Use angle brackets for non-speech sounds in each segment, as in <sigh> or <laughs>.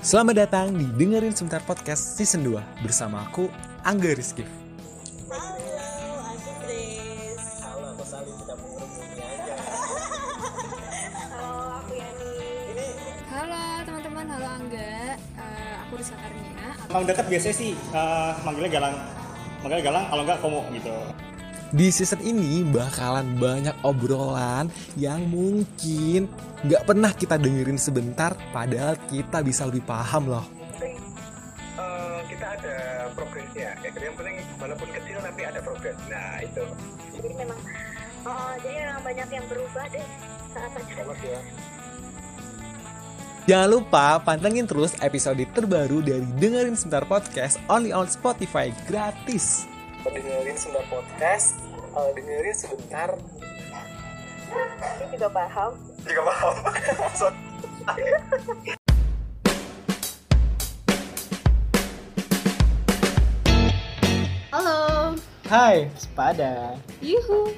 Selamat datang di Dengerin Sebentar Podcast Season 2 bersama aku, Angga Rizky. Halo, aku Grace. Halo, aku Salim tidak mengerumuni aja. Halo, aku Yani. Halo teman-teman, halo Angga. Eh, aku Rizka Karnia. Emang dekat biasanya sih eh, manggilnya Galang. Manggilnya Galang, kalau enggak Komo gitu. Di season ini bakalan banyak obrolan yang mungkin nggak pernah kita dengerin sebentar, padahal kita bisa lebih paham loh. eh, kita ada progresnya ya yang penting walaupun kecil tapi ada progres nah itu Jadi memang, oh, jadi memang banyak yang berubah deh saat ya. Jangan lupa pantengin terus episode terbaru dari Dengerin Sebentar Podcast only on Spotify gratis. Dengerin sebentar podcast eh, dengerin sebentar Ini juga paham. juga paham <laughs> So- Halo, Hai, Sepada. yuhu.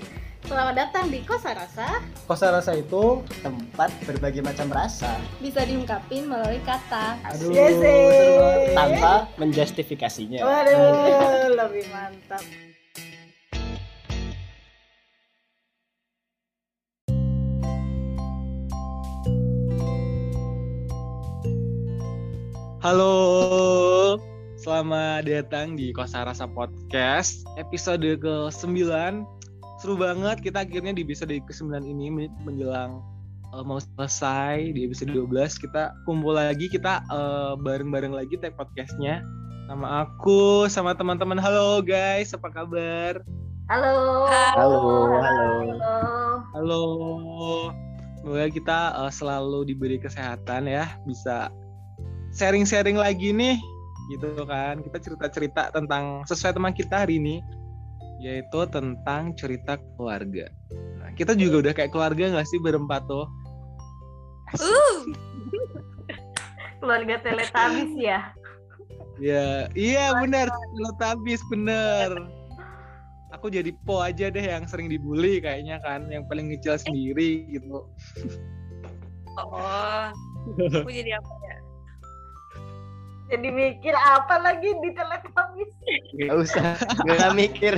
Selamat datang di Kosa Rasa. Kosa rasa itu tempat berbagai macam rasa. Bisa diungkapin melalui kata. Aduh, Yes, tanpa menjustifikasinya. Waduh, lebih mantap. Halo, selamat datang di Kosa Rasa Podcast episode ke-9 Seru banget kita akhirnya di episode ke-9 ini men- menjelang eh, mau selesai di episode 12 kita kumpul lagi kita eh, bareng-bareng lagi tag podcastnya sama aku sama teman-teman halo guys apa kabar Halo. Halo, halo. Halo. halo semoga kita eh, selalu diberi kesehatan ya bisa sharing-sharing lagi nih gitu kan kita cerita-cerita tentang sesuai teman kita hari ini yaitu tentang cerita keluarga. Nah, kita juga udah kayak keluarga nggak sih berempat tuh <laughs> Keluarga Teletubbies ya. ya iya benar. Tabis bener aku jadi po aja deh yang sering dibully kayaknya kan yang paling ngecil sendiri gitu. Oh, aku jadi <laughs> apa ya? Jadi mikir apa lagi di Teletubbies? Gak usah, gak mikir,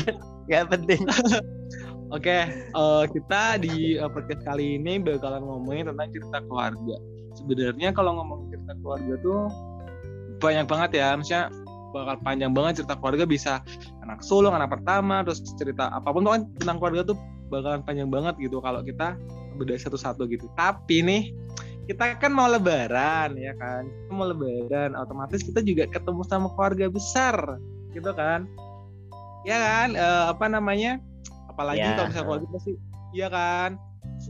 gak penting. <laughs> Oke, eh, kita di eh, podcast kali ini bakalan ngomongin tentang cerita keluarga. Sebenarnya kalau ngomong cerita keluarga tuh banyak banget ya, misalnya bakal panjang banget cerita keluarga bisa anak sulung, anak pertama, terus cerita apa pun tuh kan tentang keluarga tuh bakalan panjang banget gitu kalau kita beda satu-satu gitu. Tapi nih kita kan mau lebaran ya kan, kita mau lebaran, otomatis kita juga ketemu sama keluarga besar gitu kan, ya kan, Eh, apa namanya? apalagi Ya. kalau misalnya keluarga sih iya kan?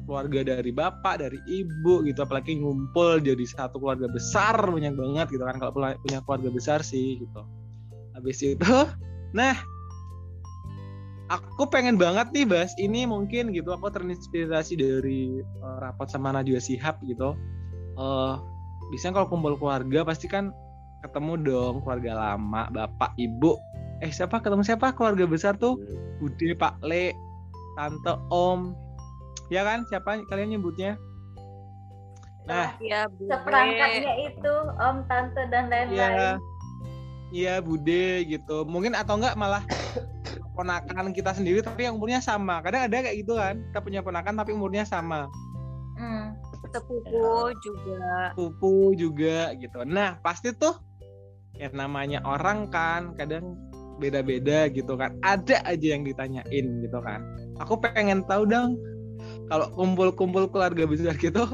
Keluarga dari bapak dari ibu gitu apalagi ngumpul jadi satu keluarga besar banyak banget gitu kan kalau punya keluarga besar sih gitu. Habis itu <laughs> nah aku pengen banget nih bahas ini mungkin gitu aku terinspirasi dari eh, rapat sama Najwa Sihab gitu. Eh biasanya kalau kumpul keluarga pasti kan ketemu dong keluarga lama bapak ibu eh siapa ketemu siapa keluarga besar tuh Bude, Pak Le, Tante Om, ya kan? Siapa kalian nyebutnya? Nah, Ya, Bu. Seperangkatnya itu Om, Tante dan iya, lain-lain. iya Bude gitu. Mungkin atau enggak malah <coughs> ponakan kita sendiri tapi yang umurnya sama. Kadang ada kayak gitu kan? Kita punya ponakan tapi umurnya sama. Hmm. Sepupu juga. Pupu juga gitu. Nah, pasti tuh yang namanya orang kan kadang beda-beda gitu kan. Ada aja yang ditanyain gitu kan. Aku pengen tahu dong kalau kumpul-kumpul keluarga besar gitu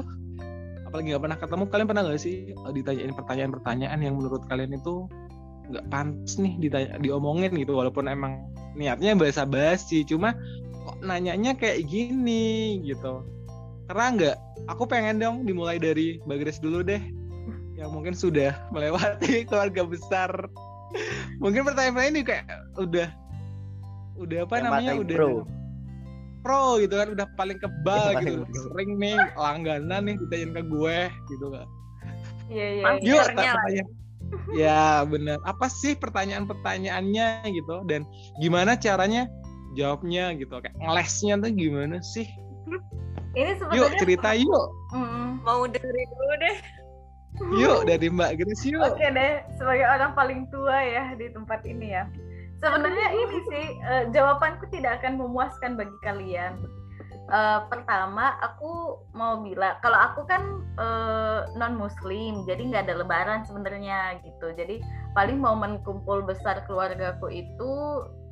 apalagi nggak pernah ketemu kalian pernah nggak sih eh, ditanyain pertanyaan-pertanyaan yang menurut kalian itu nggak pantas nih ditanya diomongin gitu walaupun emang niatnya bahasa basi cuma kok nanyanya kayak gini gitu karena nggak aku pengen dong dimulai dari Bagres dulu deh yang mungkin sudah melewati <laughs> keluarga besar mungkin pertanyaan ini kayak udah udah apa Yang namanya udah pro. pro gitu kan udah paling kebal Yang gitu. sering nih langganan nih ditanyain ke gue gitu kan. Iya, iya. Iya. yuk tanya ya bener. Apa sih pertanyaan-pertanyaannya gitu? Dan gimana caranya jawabnya gitu? Kayak ngelesnya tuh gimana sih? Ini yuk sebetulnya cerita yuk. Mm, Mau dengerin dulu deh. Yuk dari Mbak Grace yuk. Oke deh, sebagai orang paling tua ya di tempat ini ya. Sebenarnya ini sih eh, jawabanku tidak akan memuaskan bagi kalian. Eh, pertama, aku mau bilang kalau aku kan non Muslim, jadi nggak ada Lebaran sebenarnya gitu. Jadi paling momen kumpul besar keluargaku itu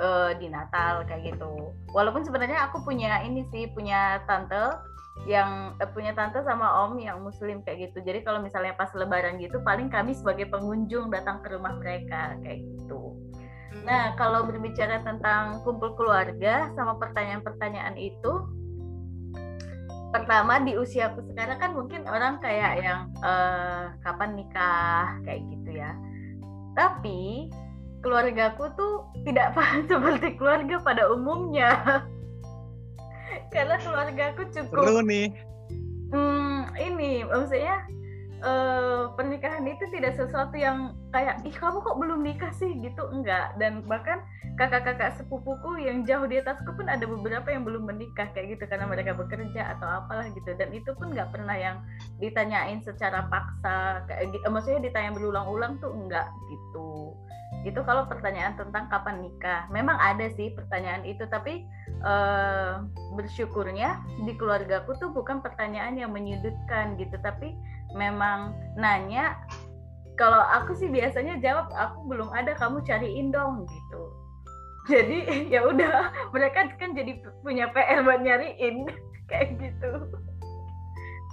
eh, di Natal kayak gitu. Walaupun sebenarnya aku punya ini sih punya tante yang eh, punya tante sama om yang muslim kayak gitu. Jadi kalau misalnya pas lebaran gitu paling kami sebagai pengunjung datang ke rumah mereka kayak gitu. Nah, kalau berbicara tentang kumpul keluarga sama pertanyaan-pertanyaan itu pertama di usiaku sekarang kan mungkin orang kayak yang eh, kapan nikah kayak gitu ya. Tapi keluargaku tuh tidak <laughs> seperti keluarga pada umumnya. <laughs> Karena keluargaku cukup Seru nih. Hmm, ini maksudnya eh, pernikahan itu tidak sesuatu yang kayak ih kamu kok belum nikah sih? Gitu enggak. Dan bahkan kakak-kakak sepupuku yang jauh di atasku pun ada beberapa yang belum menikah kayak gitu karena mereka bekerja atau apalah gitu. Dan itu pun nggak pernah yang ditanyain secara paksa kayak gitu maksudnya ditanya berulang-ulang tuh enggak gitu. Itu kalau pertanyaan tentang kapan nikah. Memang ada sih pertanyaan itu tapi eh, bersyukurnya di keluargaku tuh bukan pertanyaan yang menyudutkan gitu. Tapi memang nanya kalau aku sih biasanya jawab aku belum ada kamu cariin dong gitu. Jadi <laughs> ya udah mereka kan jadi punya PR buat nyariin <laughs> kayak gitu.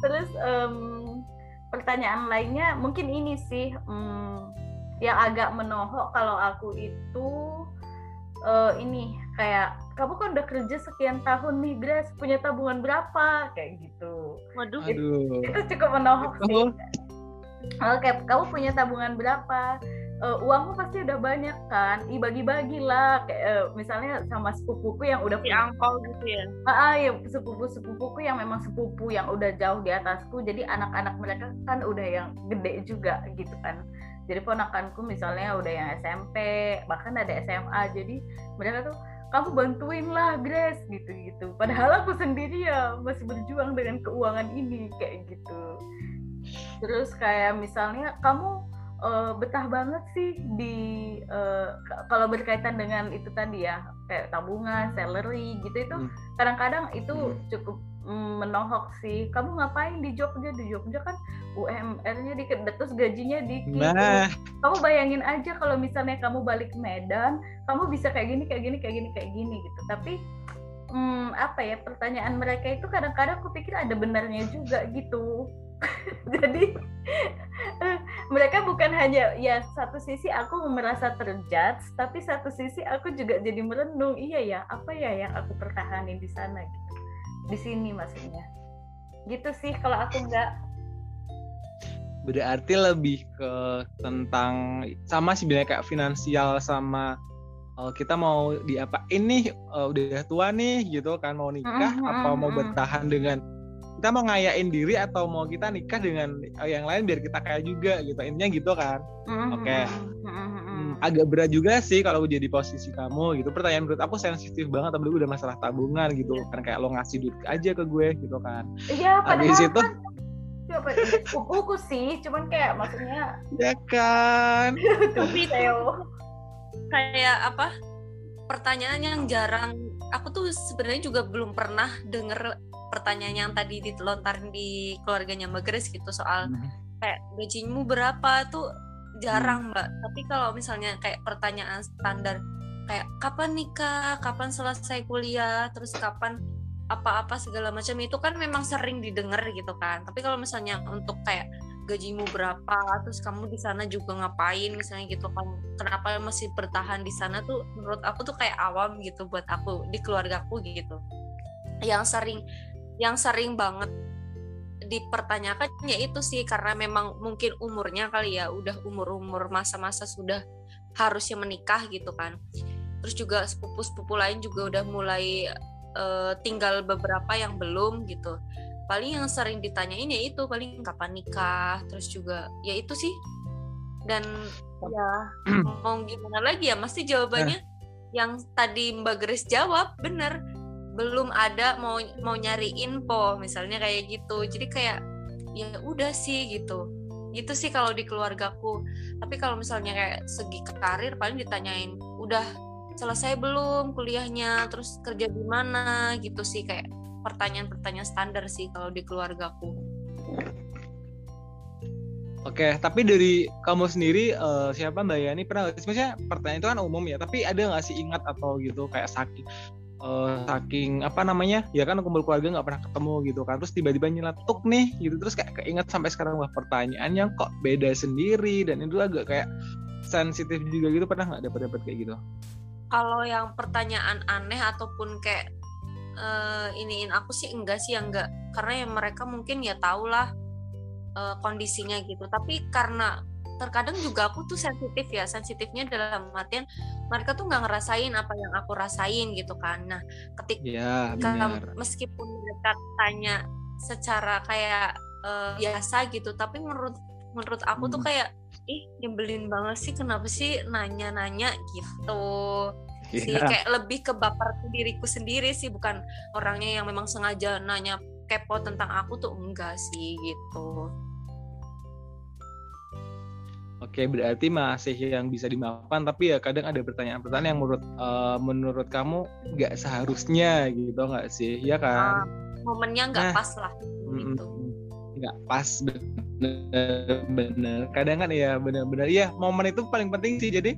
Terus em, pertanyaan lainnya mungkin ini sih em, yang agak menohok kalau aku itu eh, ini kayak kamu kan udah kerja sekian tahun nih Grace punya tabungan berapa? Kayak gitu Waduh. Aduh. itu cukup menohok sih. Oke, kamu punya tabungan berapa? Eh, uangmu pasti udah banyak kan? Ih bagi-bagi lah, kayak eh, misalnya sama sepupuku yang udah punya, angkol gitu ya. ah, ah, ya sepupu-sepupuku yang memang sepupu yang udah jauh di atasku, jadi anak-anak mereka kan udah yang gede juga gitu kan. Jadi ponakanku misalnya udah yang SMP, bahkan ada SMA, jadi mereka tuh kamu bantuin lah Grace gitu-gitu. Padahal aku sendiri ya masih berjuang dengan keuangan ini kayak gitu terus kayak misalnya kamu eh, betah banget sih di k- kalau berkaitan dengan itu tadi ya kayak tabungan, salary gitu itu Hmm. kadang-kadang itu Hmm. cukup mm, menohok sih. Kamu ngapain di Jogja? Di Jogja kan UMR-nya dikit, terus gajinya dikit. Nah, Kamu bayangin aja kalau misalnya kamu balik Medan, kamu bisa kayak gini, kayak gini, kayak gini, kayak gini gitu. Tapi hmm, apa ya pertanyaan mereka itu kadang-kadang aku pikir ada benarnya juga gitu. <laughs> Jadi mereka bukan hanya ya satu sisi aku merasa terjudge, tapi satu sisi aku juga jadi merenung. Iya ya, apa ya yang aku pertahanin di sana gitu. Di sini maksudnya. Gitu sih kalau aku nggak berarti lebih ke tentang sama sih bilangnya kayak finansial sama eh, kita mau diapain nih eh, udah tua nih gitu kan mau nikah Mm, apa mm, mau bertahan dengan kita mau ngayain diri atau mau kita nikah dengan yang lain biar kita kaya juga gitu. Intinya gitu kan. Oke. Hmm, agak berat juga sih kalau jadi posisi kamu gitu. Pertanyaan menurut aku sensitif banget apalagi udah masalah tabungan gitu. Kan kayak lo ngasih duit aja ke gue gitu kan. Iya, padahal itu kan sepupuku sih, cuman kayak maksudnya ya kan? <laughs> Tapi Theo. <laughs> kayak apa? Pertanyaan yang jarang. Aku tuh sebenarnya juga belum pernah denger pertanyaan yang tadi dilontarin di keluarganya Mbak Grace gitu soal kayak gajimu berapa? Tuh jarang mbak. Tapi kalau misalnya kayak pertanyaan standar kayak kapan nikah? Kapan selesai kuliah? Terus kapan apa-apa segala macam? Itu kan memang sering didengar gitu kan. Tapi kalau misalnya untuk kayak gajimu berapa? Terus kamu di sana juga ngapain? Misalnya gitu kan. Kenapa masih bertahan di sana? Tuh menurut aku tuh kayak awam gitu buat aku di keluargaku gitu. Yang sering yang sering banget dipertanyakan ya itu sih karena memang mungkin umurnya kali ya udah umur-umur masa-masa sudah harusnya menikah gitu kan. Terus juga sepupu-sepupu lain juga udah mulai eh, tinggal beberapa yang belum gitu. Paling yang sering ditanyain ya itu paling kapan nikah terus juga ya itu sih. Dan ya mau gimana lagi ya pasti jawabannya yang tadi Mbak Grace jawab bener belum ada mau mau nyari info misalnya kayak gitu. Jadi kayak ya udah sih gitu. Gitu sih kalau di keluargaku. Tapi kalau misalnya kayak segi karir paling ditanyain udah selesai belum kuliahnya? Terus kerja di mana? Gitu sih kayak pertanyaan-pertanyaan standar sih kalau di keluargaku. Oke, tapi dari kamu sendiri eh, siapa Mbak Yani? Pernah maksudnya pertanyaan itu kan umum ya, tapi ada nggak sih ingat atau gitu kayak saking eh, saking apa namanya ya kan kumpul keluarga nggak pernah ketemu gitu kan. Terus tiba-tiba nyeletuk nih gitu terus kayak keinget sampai sekarang. Wah pertanyaannya kok beda sendiri dan itu agak kayak sensitif juga gitu. Pernah nggak dapat dapat kayak gitu? kalau yang pertanyaan aneh ataupun kayak eh, iniin aku sih enggak sih yang enggak. Karena yang mereka mungkin ya tau lah eh, kondisinya gitu. Tapi karena terkadang juga aku tuh sensitif ya sensitifnya dalam artian mereka tuh nggak ngerasain apa yang aku rasain gitu kan nah ketika Iya Ketika- benar. meskipun mereka tanya secara kayak eh, biasa gitu tapi menurut menurut aku tuh Hmm. kayak ih nyebelin banget sih kenapa sih nanya-nanya gitu sih Iya. kayak lebih ke baper ke diriku sendiri sih bukan orangnya yang memang sengaja nanya kepo tentang aku tuh enggak sih gitu Oke, berarti masih yang bisa dimaafkan, tapi ya kadang ada pertanyaan-pertanyaan yang menurut eh, menurut kamu nggak seharusnya gitu nggak sih? Ya kan? momennya nggak Nah. pas lah gitu. Nggak pas bener-bener. Kadang kan ya bener-bener. Ya momen itu paling penting sih jadi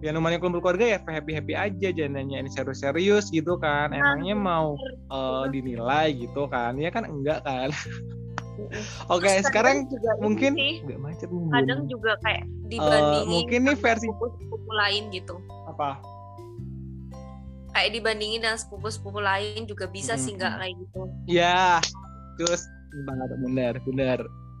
ya namanya kumpul keluarga ya happy happy aja jangan nanya ini serius-serius gitu kan. Emangnya mau eh, dinilai gitu kan? Ya kan? Enggak kan <laughs> oke Terus sekarang juga mungkin sih, nggak macet kadang juga kayak dibandingin mungkin nih versi- sepupu-sepupu lain gitu apa kayak dibandingin dengan sepupu-sepupu lain juga bisa sih Mm-mm. nggak kayak gitu Ya, terus banget benar, benar.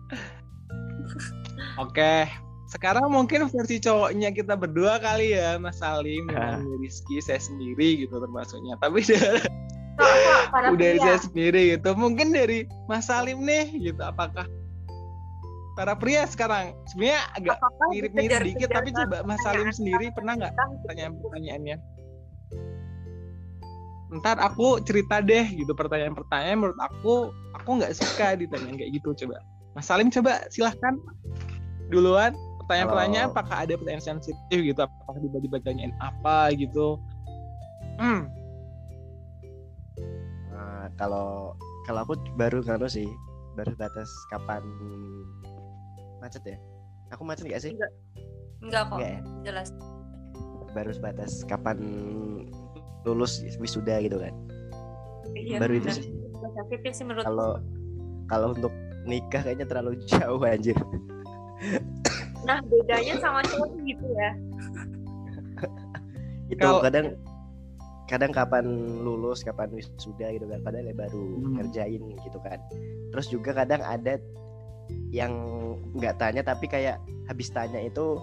<laughs> Oke, sekarang mungkin versi cowoknya kita berdua kali ya, Mas Salim dengan Rizky saya sendiri gitu termasuknya. Tapi <laughs> para dari pria. saya sendiri gitu. Mungkin dari Mas Salim nih gitu, apakah para pria sekarang sebenarnya agak mirip-mirip dikit, tapi coba Mas Salim sendiri pernah nggak pertanyaan-pertanyaannya? Ntar aku cerita deh gitu pertanyaan-pertanyaan menurut aku aku nggak suka ditanyain kayak gitu coba. Mas Salim coba silahkan duluan pertanyaan-pertanyaan apakah ada pertanyaan sensitif gitu apakah tiba-tiba tanyain apa gitu. Hmm, kalau kalau aku baru kan sih baru batas kapan macet ya. Aku macet nggak sih? Enggak kok. Nggak ya? jelas. Baru sebatas kapan lulus wisuda gitu kan. Iya, baru itu benar. sih sensitif sih menurut kalau kalau untuk nikah kayaknya terlalu jauh anjir. Nah bedanya sama cowok gitu ya. Itu kadang kadang kapan lulus kapan wisuda gitu kan padahal ya baru Hmm. ngerjain gitu kan. Terus juga kadang ada yang nggak tanya tapi kayak habis tanya itu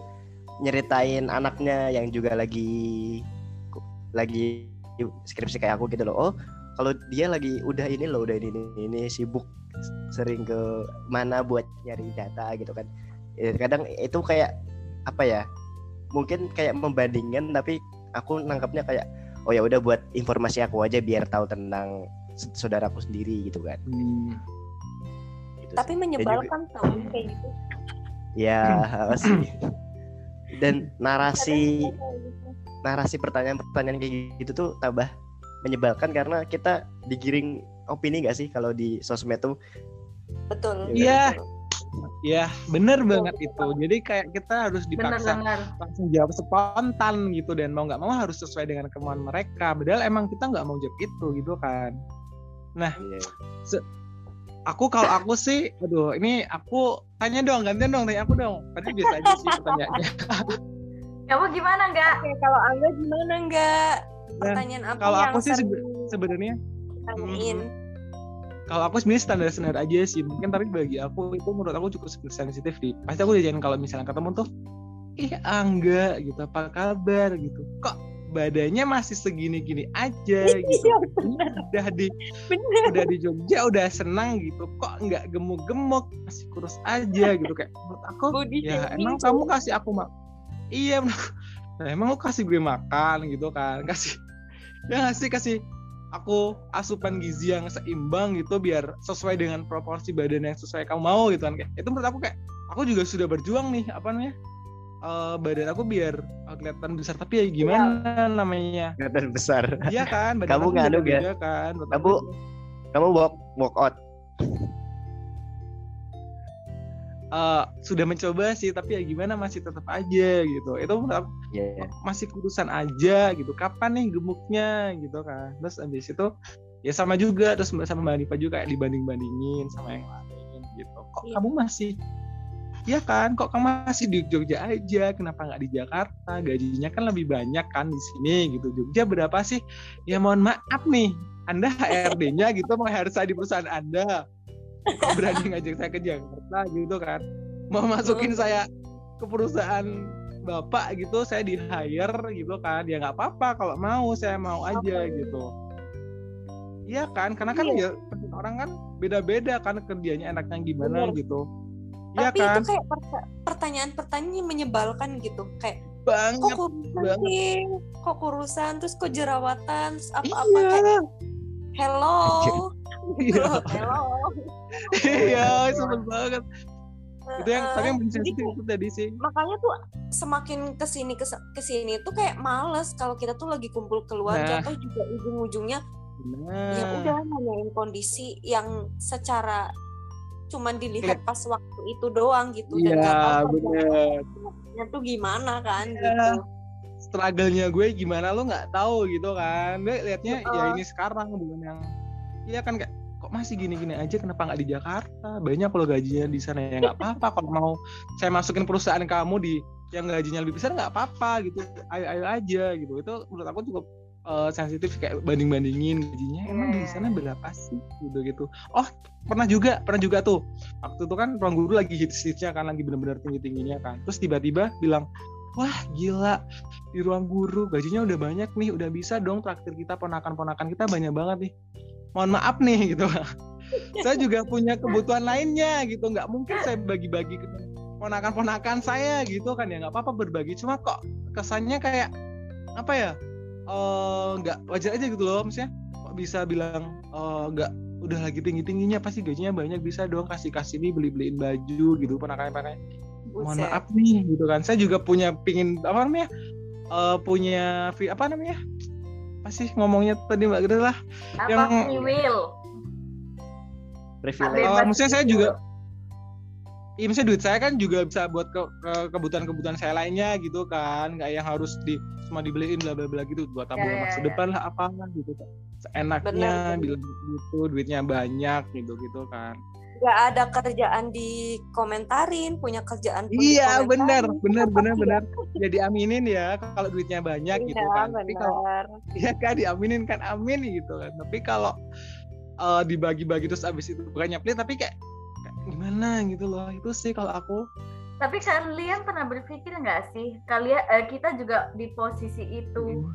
nyeritain anaknya yang juga lagi lagi skripsi kayak aku gitu loh. Oh kalau dia lagi udah ini loh udah ini ini, ini sibuk sering ke mana buat nyari data gitu kan. Ya, kadang itu kayak apa ya mungkin kayak membandingkan tapi aku nangkapnya kayak oh ya udah buat informasi aku aja biar tahu tentang saudaraku sendiri gitu kan hmm. Gitu tapi sih. Juga- menyebalkan tau kayak gitu ya sih dan narasi gitu. narasi pertanyaan-pertanyaan kayak gitu tuh tambah menyebalkan karena kita digiring opini gak sih kalau di sosmed tuh betul Iya. betul. Ya bener banget itu. Jadi kayak kita harus dipaksa Benar-benar. langsung jawab spontan gitu dan mau nggak mau harus sesuai dengan kemauan mereka. Padahal emang kita nggak mau jawab itu gitu kan. Iya. Aku kalau aku sih, aduh ini aku tanya dong, gantian dong, tanya aku dong. Tadi biasa aja sih pertanyaannya. <laughs> Kamu gimana nggak? Kalau Angga gimana enggak pertanyaan apa kalau yang aku sih sebe- Sebenarnya ditanyain kalau aku sebenarnya standar-standar aja sih. Mungkin tapi bagi aku itu menurut aku cukup sensitif di. Pasti aku diajarin kalau misalnya ketemu tuh, ih Angga gitu, apa kabar? gitu. Kok badannya masih segini-gini aja? Gitu. Iya, udah di bener. udah di Jogja udah senang gitu. Kok nggak gemuk-gemuk masih kurus aja? gitu. Kayak menurut aku body ya emang kamu kasih aku mak iya nah, emang lu kasih gue makan? gitu kan. Kasih ya nggak sih? Kasih aku asupan gizi yang seimbang gitu biar sesuai dengan proporsi badan yang sesuai kamu mau gitu kan. Kayak itu menurut aku kayak aku juga sudah berjuang nih apa namanya eh, badan aku biar eh, kelihatan besar. Tapi ya gimana namanya? Kelihatan besar. Iya kan badan Kamu aku nganu, beda-beda kan Kamu kamu walk walk out eh, sudah mencoba sih tapi ya gimana masih tetap aja gitu itu ya masih kurusan aja gitu kapan nih gemuknya gitu kan terus abis itu ya sama juga terus sama Mbak Nipa juga kayak dibanding bandingin sama yang lain gitu kok Iya. kamu masih Iya kan, kok kamu masih di Jogja aja? Kenapa nggak di Jakarta? Gajinya kan lebih banyak kan di sini gitu. Jogja berapa sih? Ya mohon maaf nih, Anda HRD-nya gitu mengharus saya di perusahaan Anda. Kok berani ngajak saya ke Jakarta gitu kan? Mau masukin saya ke perusahaan bapak gitu saya di hire gitu kan ya nggak apa-apa kalau mau saya mau aja gitu iya kan karena kan ya orang kan beda-beda kan kerjanya enaknya gimana Bener. gitu iya Tapi kan itu kayak perta- pertanyaan-pertanyaan yang menyebalkan gitu. Kayak kok banget kurusan banget. sih? Kok kurusan? Terus kok jerawatan? Terus apa-apa iya kayak hello. Iya hello. iya sebel banget itu yang Heeh. tapi yang Jadi itu tadi sih makanya tuh semakin ke sini kes- ke sini tuh kayak males kalau kita tuh lagi kumpul keluarga Nah. atau juga ujung-ujungnya nah ya udah nanyain kondisi yang secara cuman dilihat pas waktu itu doang gitu dan nggak iya tahu bener perjalanannya tuh gimana kan Iya. gitu struggle-nya gue gimana lo nggak tahu gitu kan gue liatnya ya Heeh. ini sekarang bukan yang iya kan kayak kok masih gini-gini aja kenapa nggak di Jakarta? Banyak kalau gajinya di sana. Ya nggak apa-apa <laughs> kalau mau saya masukin perusahaan kamu di yang gajinya lebih besar nggak apa-apa gitu. Ayo ayo aja gitu. Itu menurut aku cukup eh, sensitif kayak banding bandingin gajinya. Emang di sana berapa sih gitu gitu. Oh pernah juga pernah juga tuh. Waktu itu kan ruang guru lagi hits hitsnya kan lagi bener-bener tinggi tingginya kan. Terus tiba-tiba bilang wah gila di ruang guru gajinya udah banyak nih udah bisa dong traktir kita ponakan-ponakan kita banyak banget nih mohon maaf nih gitu. Saya juga punya kebutuhan lainnya gitu. Nggak mungkin saya bagi-bagi ke ponakan-ponakan saya gitu kan ya. Nggak apa-apa berbagi. Cuma kok kesannya kayak apa ya eh, nggak wajar aja gitu loh maksudnya. Kok bisa bilang eh, nggak udah lagi tinggi tingginya pasti gajinya banyak bisa dong kasih kasih nih beli beliin baju gitu ponakan ponakan mohon maaf nih gitu kan. Saya juga punya pingin apa namanya eh, punya apa namanya apa sih ngomongnya tadi mbak Greta lah apa Yang- free will privilege Oh, maksudnya saya juga Iya, maksudnya duit saya kan juga bisa buat ke, ke- kebutuhan-kebutuhan saya lainnya gitu kan, nggak yang harus di semua dibeliin bla bla bla gitu buat tabungan Ya, ya, masa ya. depan lah apa gitu kan. Benar. bilang gitu, duitnya banyak gitu gitu kan. Nggak ada kerjaan dikomentarin punya kerjaan pun Iya benar benar <laughs> benar benar. Ya diaminin ya kalau duitnya banyak gitu Iya, kan. Tapi kalau. Iya <laughs> kan diaminin kan amin gitu kan. Tapi kalau eh, dibagi-bagi terus abis itu bukannya pelit tapi kayak, kayak gimana gitu loh. Itu sih kalau aku tapi kalian pernah berpikir nggak sih kalian eh, kita juga di posisi itu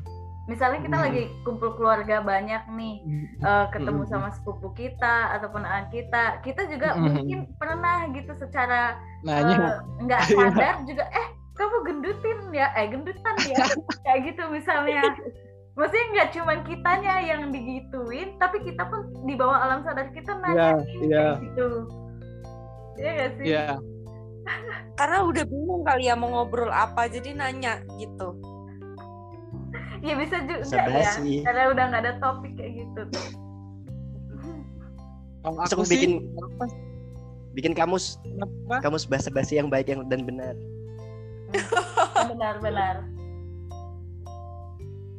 misalnya kita Hmm. lagi kumpul keluarga banyak nih eh, ketemu Mm-mm. sama sepupu kita ataupun anak kita kita juga Mm-mm. mungkin pernah gitu secara nanya eh, nggak <laughs> Iya. sadar juga eh kamu gendutin ya eh gendutan ya <laughs> kayak gitu misalnya maksudnya nggak cuman kitanya yang digituin tapi kita pun di bawah alam sadar kita nanya iya. kayak gitu Iya gak sih? Iya, <laughs> karena udah bingung kali ya mau ngobrol apa jadi nanya gitu Ya bisa juga Bisa ya, karena udah nggak ada topik kayak gitu. kalau aku aku sih bikin kenapa? bikin kamus kenapa? kamus bahasa basi yang baik yang dan benar Benar-benar.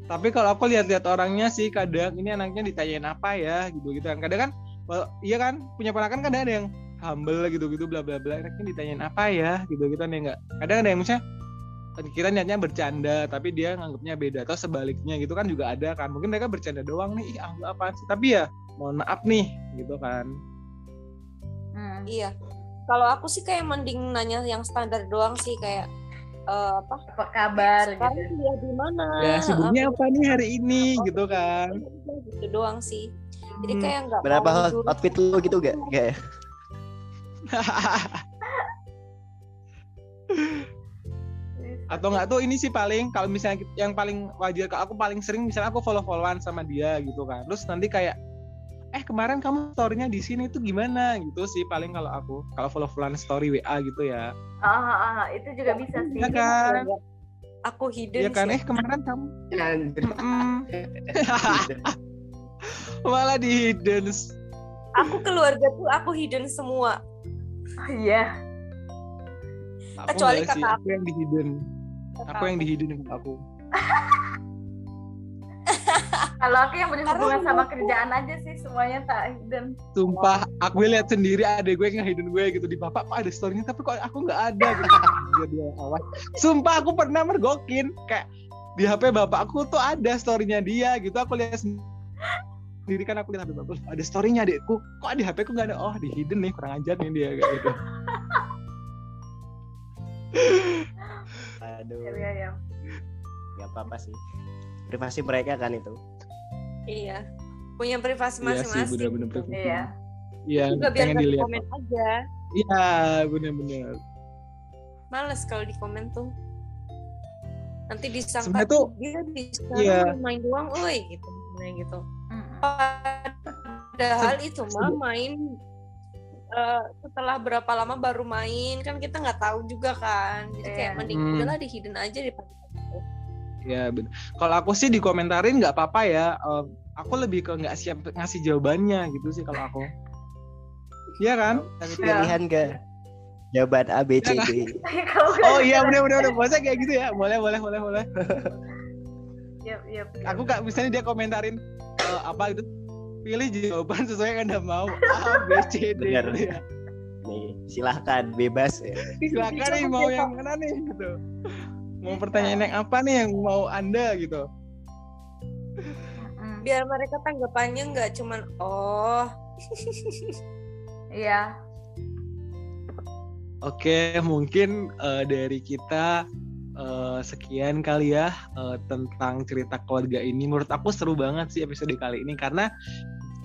Tapi kalau aku lihat-lihat orangnya sih kadang ini anaknya ditanyain apa ya gitu gitu kan. Kadang kan well, iya kan punya ponakan kadang ada yang humble gitu gitu bla bla bla anaknya ditanyain apa ya gitu gitu kan ya enggak. Kadang ada yang misalnya kita niatnya bercanda tapi dia nganggapnya beda atau sebaliknya gitu kan juga ada kan. Mungkin mereka bercanda doang nih, ih anggap apa sih. Tapi ya mohon maaf nih gitu kan. Hmm. iya kalau aku sih kayak mending nanya yang standar doang sih kayak eh, apa Apa kabar sekarang gitu? dia di mana Ya sibuknya Apa- apa nih hari ini gitu kan. gitu doang sih jadi Hmm. kayak nggak berapa dulu. outfit lu gitu gak <laughs> kayak <laughs> atau enggak tuh ini sih paling kalau misalnya yang paling wajar ke aku paling sering misalnya aku follow followan sama dia gitu kan. Terus nanti kayak eh kemarin kamu storynya di sini tuh gimana? Gitu sih paling kalau aku kalau follow followan story WA gitu ya. Ah, ah, ah, itu juga bisa sih. Iya kan? aku hidden Iya kan? sih. eh kemarin kamu <laughs> malah di hidden aku keluarga tuh aku hidden semua. Oh, Iya. Aku Kecuali sih, kakak aku yang di hidden aku yang di hidden kakak aku <laughs> Kalau aku yang berhubungan Karena sama kerjaan aja sih semuanya tak hidden. Sumpah, aku lihat sendiri adek gue ngehidden gue gitu di bapak kok ada storynya tapi kok aku nggak ada gitu. <laughs> Dia dia awas. Sumpah aku pernah mergokin kayak di HP bapak aku tuh ada storynya dia gitu. Aku lihat sendiri kan aku lihat HP bapak ada storynya adekku. Kok di HP ku nggak ada? Oh di hidden nih kurang ajar nih dia kayak gitu. <laughs> Aduh, Iya, iya, iya. nggak apa-apa sih. Privasi mereka kan itu. iya punya privasi Iya sih masing-masing bener-bener privasi. Iya. Iya juga biar pengen dilihat. komen aja Iya bener-bener. males kalau di komen tuh nanti disangka Sebenarnya tuh dia bisa iya. main doang, oi gitu, Nah, gitu. Padahal itu mah main eh, setelah berapa lama baru main kan kita nggak tahu juga kan, jadi kayak Iya. mending Hmm. udahlah di hidden aja daripada Ya bener. Kalau aku sih dikomentarin nggak apa-apa ya. Eh, aku lebih ke nggak siap ngasih jawabannya gitu sih kalau aku. Iya kan? Kasih Iya. pilihan ke jawaban A B C D. <laughs> Kalau nggak Oh iya bener bener bener. Maksudnya kayak gitu ya. Boleh boleh boleh boleh. Iya, iya. Aku nggak misalnya dia komentarin eh, apa itu pilih jawaban sesuai yang anda mau A B C D Bener. gitu ya. Nih, silahkan bebas. ya. Silakan nih mau yang mana nih gitu. Mau pertanyaan yang apa nih yang mau anda gitu. Biar mereka tanggapannya nggak cuman oh Iya. Oke, mungkin eh, dari kita eh, sekian kali ya eh, tentang cerita keluarga ini. Menurut aku seru banget sih episode kali ini karena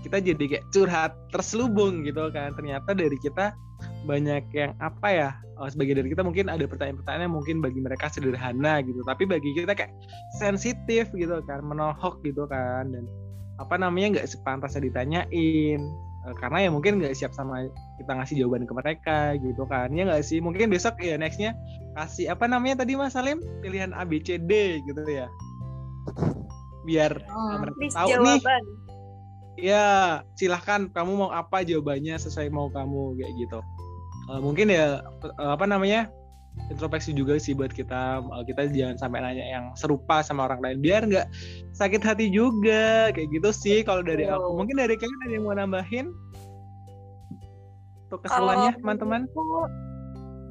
kita jadi kayak curhat terselubung gitu kan. Ternyata dari kita banyak yang apa ya? eh, sebagai dari kita mungkin ada pertanyaan-pertanyaan yang mungkin bagi mereka sederhana gitu, tapi bagi kita kayak sensitif gitu kan, menohok gitu kan. Dan apa namanya nggak sepantasnya ditanyain. Eh, karena ya mungkin nggak siap sama kita ngasih jawaban ke mereka gitu kan. Ya nggak sih? Mungkin besok ya nextnya kasih apa namanya tadi Mas Salim? Pilihan A B C D gitu ya. Biar uh, mereka tahu nih. jawaban ya silahkan. Kamu mau apa jawabannya sesuai mau kamu kayak gitu. Eh, mungkin ya eh, apa namanya introspeksi juga sih buat kita. Eh, kita jangan sampai nanya yang serupa sama orang lain. Biar nggak sakit hati juga kayak gitu sih kalau dari aku. Mungkin dari kalian ada yang mau nambahin? Untuk kalau keseruannya teman-teman?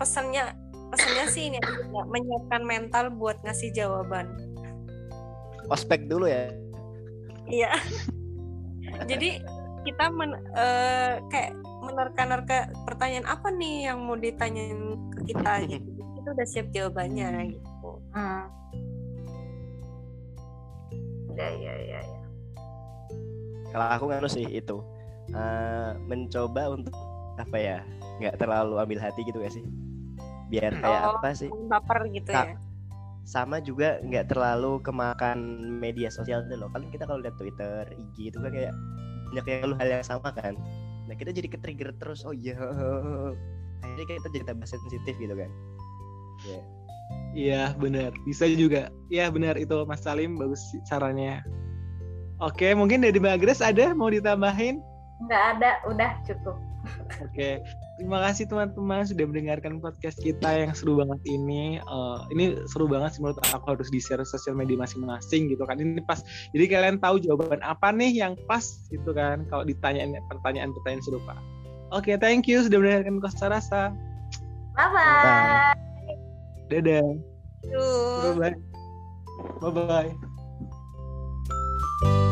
pesannya pesannya sih ini menyiapkan mental buat ngasih jawaban. Ospek dulu ya. Iya. Jadi kita men, eh, kayak menerka-nerka pertanyaan apa nih yang mau ditanyain ke kita gitu. Jadi Kita udah siap jawabannya gitu. Mm. Iya, iya, iya. iya. Kalau aku nganu sih itu eh, mencoba untuk apa ya nggak terlalu ambil hati gitu gak sih? Biar kayak Oh. apa sih? Baper gitu ya. Sama juga nggak terlalu kemakan media sosial itu loh kan kita kalau lihat Twitter IG itu kan kayak banyak yang lu hal yang sama kan. Nah kita jadi ke trigger terus oh iya. <laughs> Akhirnya kita jadi tambah sensitif gitu kan. Ya Iya benar. Bisa juga. Ya benar. Itu Mas Salim bagus sih sarannya Oke mungkin dari Mbak Grace ada mau ditambahin? Nggak ada, udah cukup. Oke, terima kasih teman-teman sudah mendengarkan podcast kita yang seru banget ini. Eh, ini seru banget sih menurut aku harus di share sosial media masing-masing gitu kan. Ini pas. Jadi kalian tahu jawaban apa nih yang pas gitu kan kalau ditanyain pertanyaan-pertanyaan serupa. Oke, thank you sudah mendengarkan Kosta Rasa. Bye-bye. Dadah. Tuh. Bye bye. Bye bye.